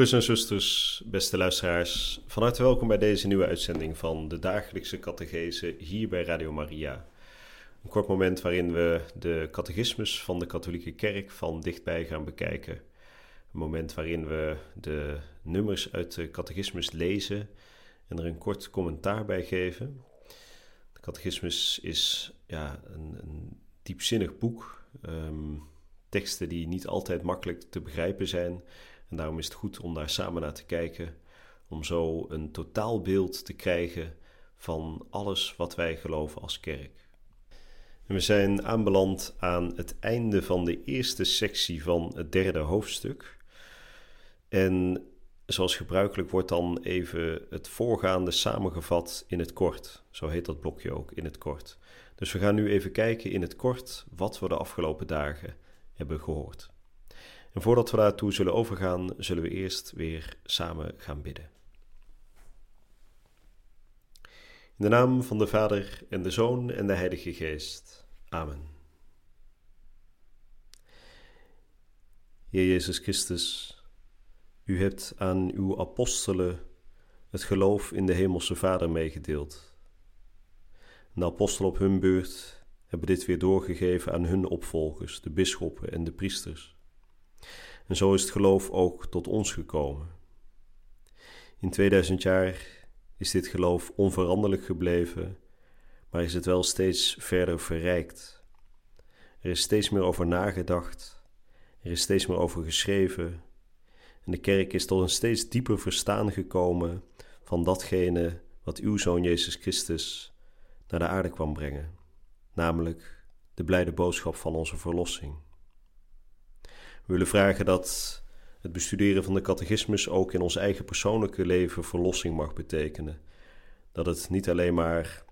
Broeders en zusters, beste luisteraars, van harte welkom bij deze nieuwe uitzending van de dagelijkse catechese hier bij Radio Maria. Een kort moment waarin we de catechismus van de katholieke kerk van dichtbij gaan bekijken. Een moment waarin we de nummers uit de catechismus lezen en er een kort commentaar bij geven. De catechismus is ja, een, een diepzinnig boek, ehm, teksten die niet altijd makkelijk te begrijpen zijn en daarom is het goed om daar samen naar te kijken, om zo een totaalbeeld te krijgen van alles wat wij geloven als kerk. En we zijn aanbeland aan het einde van de eerste sectie van het derde hoofdstuk. En zoals gebruikelijk wordt dan even het voorgaande samengevat in het kort. Zo heet dat blokje ook, in het kort. Dus we gaan nu even kijken in het kort wat we de afgelopen dagen hebben gehoord. En voordat we daartoe zullen overgaan, zullen we eerst weer samen gaan bidden. In de naam van de Vader en de Zoon en de Heilige Geest. Amen. Heer Jezus Christus, u hebt aan uw apostelen het geloof in de Hemelse Vader meegedeeld. de apostelen op hun beurt hebben dit weer doorgegeven aan hun opvolgers, de bisschoppen en de priesters. En zo is het geloof ook tot ons gekomen. In 2000 jaar is dit geloof onveranderlijk gebleven, maar is het wel steeds verder verrijkt. Er is steeds meer over nagedacht, er is steeds meer over geschreven, en de kerk is tot een steeds dieper verstaan gekomen van datgene wat uw Zoon Jezus Christus naar de aarde kwam brengen, namelijk de blijde boodschap van onze verlossing. We willen vragen dat het bestuderen van de catechismus ook in ons eigen persoonlijke leven verlossing mag betekenen. Dat het niet alleen maar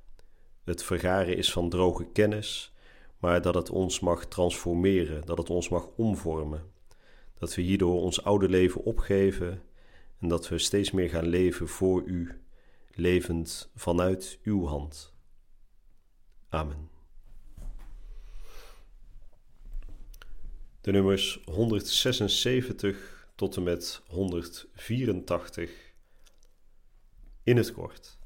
het vergaren is van droge kennis, maar dat het ons mag transformeren, dat het ons mag omvormen. Dat we hierdoor ons oude leven opgeven en dat we steeds meer gaan leven voor U, levend vanuit Uw hand. Amen. De nummers 176 tot en met 184 in het kort.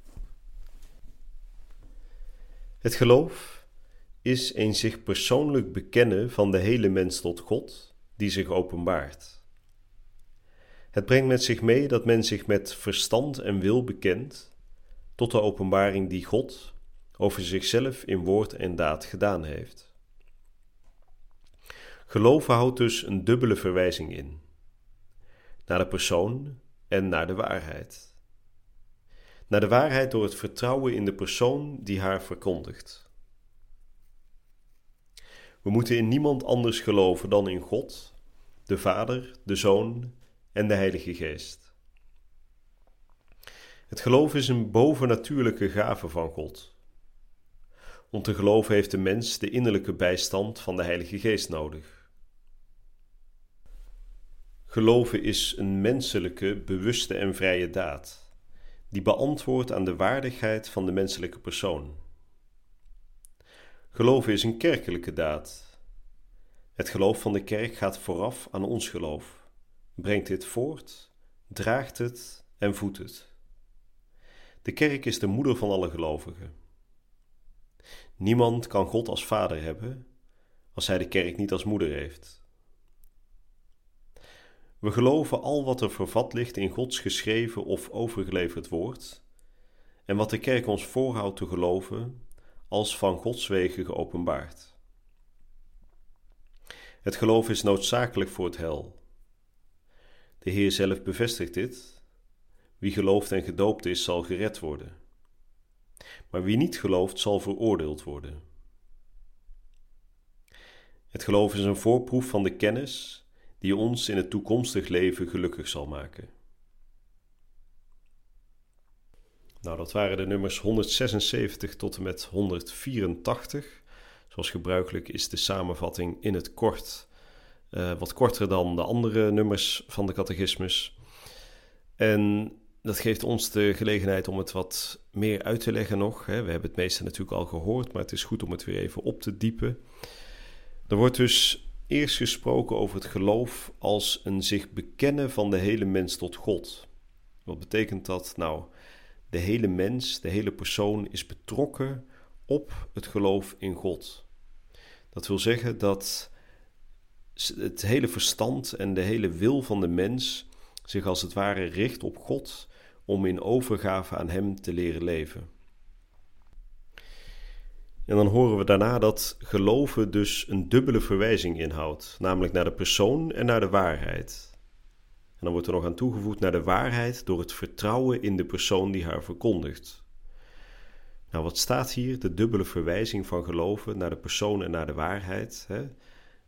Het geloof is een zich persoonlijk bekennen van de hele mens tot God die zich openbaart. Het brengt met zich mee dat men zich met verstand en wil bekent tot de openbaring die God over zichzelf in woord en daad gedaan heeft. Geloven houdt dus een dubbele verwijzing in: naar de persoon en naar de waarheid. Naar de waarheid door het vertrouwen in de persoon die haar verkondigt. We moeten in niemand anders geloven dan in God, de Vader, de Zoon en de Heilige Geest. Het geloof is een bovennatuurlijke gave van God. Om te geloven heeft de mens de innerlijke bijstand van de Heilige Geest nodig. Geloven is een menselijke, bewuste en vrije daad, die beantwoordt aan de waardigheid van de menselijke persoon. Geloven is een kerkelijke daad. Het geloof van de kerk gaat vooraf aan ons geloof, brengt dit voort, draagt het en voedt het. De kerk is de moeder van alle gelovigen. Niemand kan God als vader hebben als hij de kerk niet als moeder heeft. We geloven al wat er vervat ligt in Gods geschreven of overgeleverd woord, en wat de kerk ons voorhoudt te geloven, als van Gods wegen geopenbaard. Het geloof is noodzakelijk voor het hel. De Heer zelf bevestigt dit. Wie gelooft en gedoopt is, zal gered worden. Maar wie niet gelooft, zal veroordeeld worden. Het geloof is een voorproef van de kennis die ons in het toekomstig leven gelukkig zal maken. Nou, dat waren de nummers 176 tot en met 184. Zoals gebruikelijk is de samenvatting in het kort uh, wat korter dan de andere nummers van de catechismus. En dat geeft ons de gelegenheid om het wat meer uit te leggen nog. We hebben het meeste natuurlijk al gehoord, maar het is goed om het weer even op te diepen. Er wordt dus eerst gesproken over het geloof als een zich bekennen van de hele mens tot God. Wat betekent dat? Nou, de hele mens, de hele persoon is betrokken op het geloof in God. Dat wil zeggen dat het hele verstand en de hele wil van de mens zich als het ware richt op God om in overgave aan Hem te leren leven. En dan horen we daarna dat geloven dus een dubbele verwijzing inhoudt, namelijk naar de persoon en naar de waarheid. En dan wordt er nog aan toegevoegd naar de waarheid door het vertrouwen in de persoon die haar verkondigt. Nou, wat staat hier? De dubbele verwijzing van geloven naar de persoon en naar de waarheid. Hè?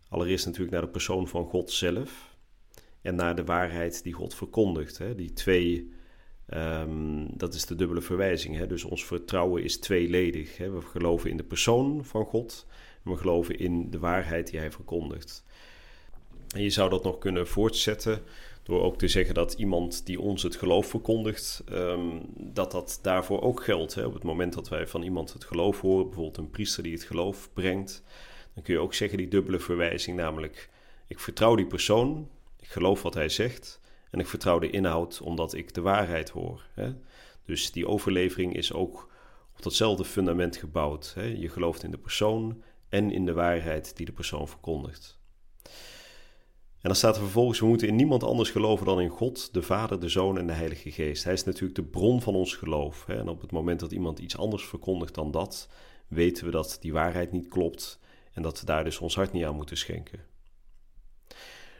Allereerst natuurlijk naar de persoon van God zelf en naar de waarheid die God verkondigt. Hè? Die twee, um, dat is de dubbele verwijzing. Hè? Dus ons vertrouwen is tweeledig. Hè? We geloven in de persoon van God en we geloven in de waarheid die Hij verkondigt. En je zou dat nog kunnen voortzetten door ook te zeggen dat iemand die ons het geloof verkondigt, um, dat dat daarvoor ook geldt. Hè? Op het moment dat wij van iemand het geloof horen, bijvoorbeeld een priester die het geloof brengt, dan kun je ook zeggen die dubbele verwijzing, namelijk ik vertrouw die persoon, ik geloof wat hij zegt en ik vertrouw de inhoud omdat ik de waarheid hoor. Hè? Dus die overlevering is ook op datzelfde fundament gebouwd. Hè? Je gelooft in de persoon en in de waarheid die de persoon verkondigt. En dan staat er vervolgens: we moeten in niemand anders geloven dan in God, de Vader, de Zoon en de Heilige Geest. Hij is natuurlijk de bron van ons geloof. Hè? En op het moment dat iemand iets anders verkondigt dan dat, weten we dat die waarheid niet klopt en dat we daar dus ons hart niet aan moeten schenken.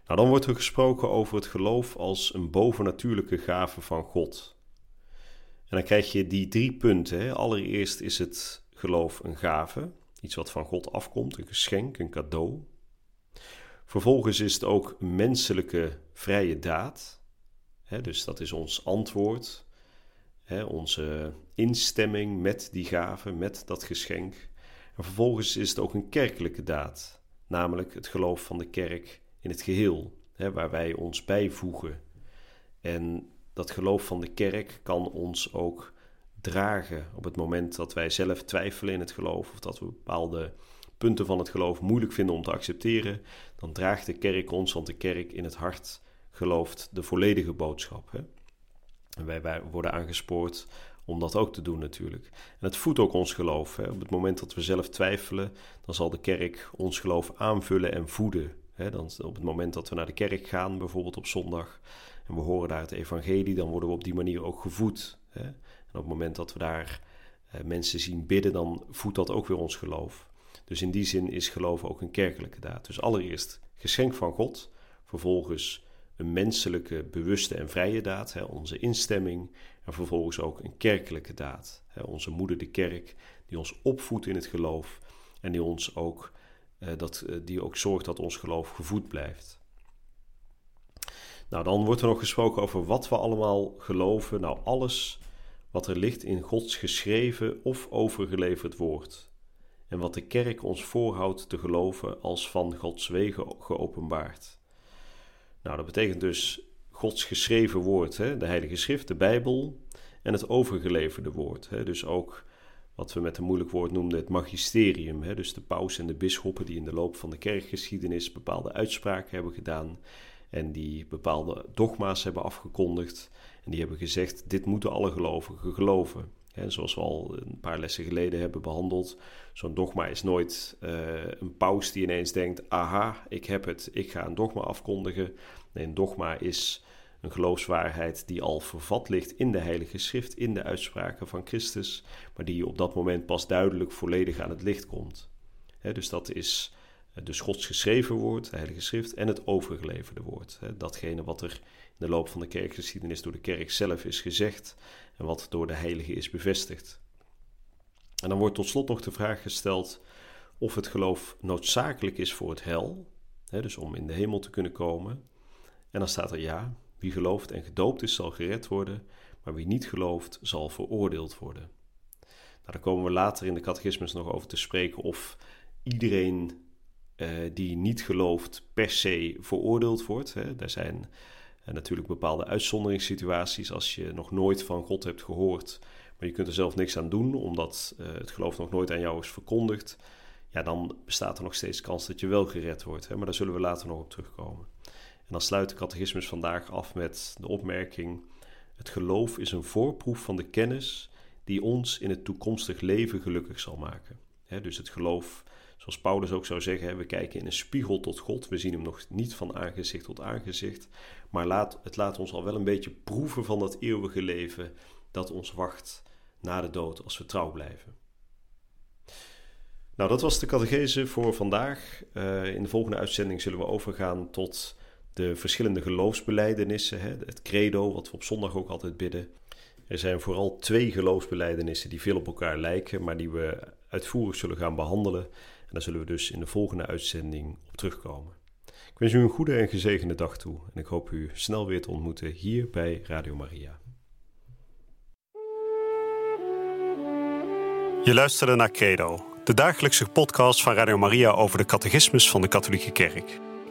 Nou, dan wordt er gesproken over het geloof als een bovennatuurlijke gave van God. En dan krijg je die drie punten. Hè. Allereerst is het geloof een gave, iets wat van God afkomt, een geschenk, een cadeau. Vervolgens is het ook een menselijke vrije daad. Hè, dus dat is ons antwoord, hè, onze instemming met die gave, met dat geschenk. En vervolgens is het ook een kerkelijke daad, namelijk het geloof van de kerk in het geheel, hè, waar wij ons bijvoegen. En dat geloof van de kerk kan ons ook dragen op het moment dat wij zelf twijfelen in het geloof of dat we bepaalde punten van het geloof moeilijk vinden om te accepteren, dan draagt de kerk ons, want de kerk in het hart gelooft de volledige boodschap. Hè? En wij, wij worden aangespoord om dat ook te doen natuurlijk. En het voedt ook ons geloof. Hè. Op het moment dat we zelf twijfelen, dan zal de kerk ons geloof aanvullen en voeden. Dan, op het moment dat we naar de kerk gaan, bijvoorbeeld op zondag, en we horen daar het evangelie, dan worden we op die manier ook gevoed. En op het moment dat we daar eh, mensen zien bidden, dan voedt dat ook weer ons geloof. Dus in die zin is geloof ook een kerkelijke daad. Dus allereerst geschenk van God, vervolgens een menselijke, bewuste en vrije daad, onze instemming, en vervolgens ook een kerkelijke daad. Onze moeder, de kerk, die ons opvoedt in het geloof en die ons ook, dat, eh, die ook zorgt dat ons geloof gevoed blijft. Nou, dan wordt er nog gesproken over wat we allemaal geloven. Nou, alles wat er ligt in Gods geschreven of overgeleverd woord. En wat de kerk ons voorhoudt te geloven als van Gods wegen geopenbaard. Nou, dat betekent dus Gods geschreven woord, hè? de Heilige Schrift, de Bijbel en het overgeleverde woord. Hè? Dus ook wat we met een moeilijk woord noemden het magisterium. Hè? Dus de paus en de bisschoppen die in de loop van de kerkgeschiedenis bepaalde uitspraken hebben gedaan en die bepaalde dogma's hebben afgekondigd. En die hebben gezegd, dit moeten alle gelovigen geloven. En zoals we al een paar lessen geleden hebben behandeld, zo'n dogma is nooit uh, een paus die ineens denkt: aha, ik heb het, ik ga een dogma afkondigen. Nee, een dogma is een geloofswaarheid die al vervat ligt in de Heilige Schrift, in de uitspraken van Christus, maar die op dat moment pas duidelijk volledig aan het licht komt. dus dat is dus Gods geschreven woord, de Heilige Schrift, en het overgeleverde woord. datgene wat er in de loop van de kerkgeschiedenis door de kerk zelf is gezegd en wat door de Heilige is bevestigd. En dan wordt tot slot nog de vraag gesteld of het geloof noodzakelijk is voor het hel, dus om in de hemel te kunnen komen. En dan staat er ja, wie gelooft en gedoopt is, zal gered worden, maar wie niet gelooft zal veroordeeld worden. Nou, daar komen we later in de catechismus nog over te spreken of iedereen uh, die niet gelooft per se veroordeeld wordt. Hè. Er zijn uh, natuurlijk bepaalde uitzonderingssituaties als je nog nooit van God hebt gehoord, maar je kunt er zelf niks aan doen omdat uh, het geloof nog nooit aan jou is verkondigd. Ja, dan bestaat er nog steeds kans dat je wel gered wordt. Hè. Maar daar zullen we later nog op terugkomen. En dan sluit de catechismus vandaag af met de opmerking: Het geloof is een voorproef van de kennis die ons in het toekomstig leven gelukkig zal maken. dus het geloof, zoals Paulus ook zou zeggen, we kijken in een spiegel tot God. We zien hem nog niet van aangezicht tot aangezicht, maar laat, het laat ons al wel een beetje proeven van dat eeuwige leven dat ons wacht na de dood als we trouw blijven. Nou, dat was de catechese voor vandaag. Uh, in de volgende uitzending zullen we overgaan tot de verschillende geloofsbelijdenissen, hè, het credo, wat we op zondag ook altijd bidden. Er zijn vooral twee geloofsbelijdenissen die veel op elkaar lijken, maar die we uitvoerig zullen gaan behandelen. En daar zullen we dus in de volgende uitzending op terugkomen. Ik wens u een goede en gezegende dag toe en ik hoop u snel weer te ontmoeten hier bij Radio Maria. Je luisterde naar Credo, de dagelijkse podcast van Radio Maria over de catechismus van de Katholieke Kerk.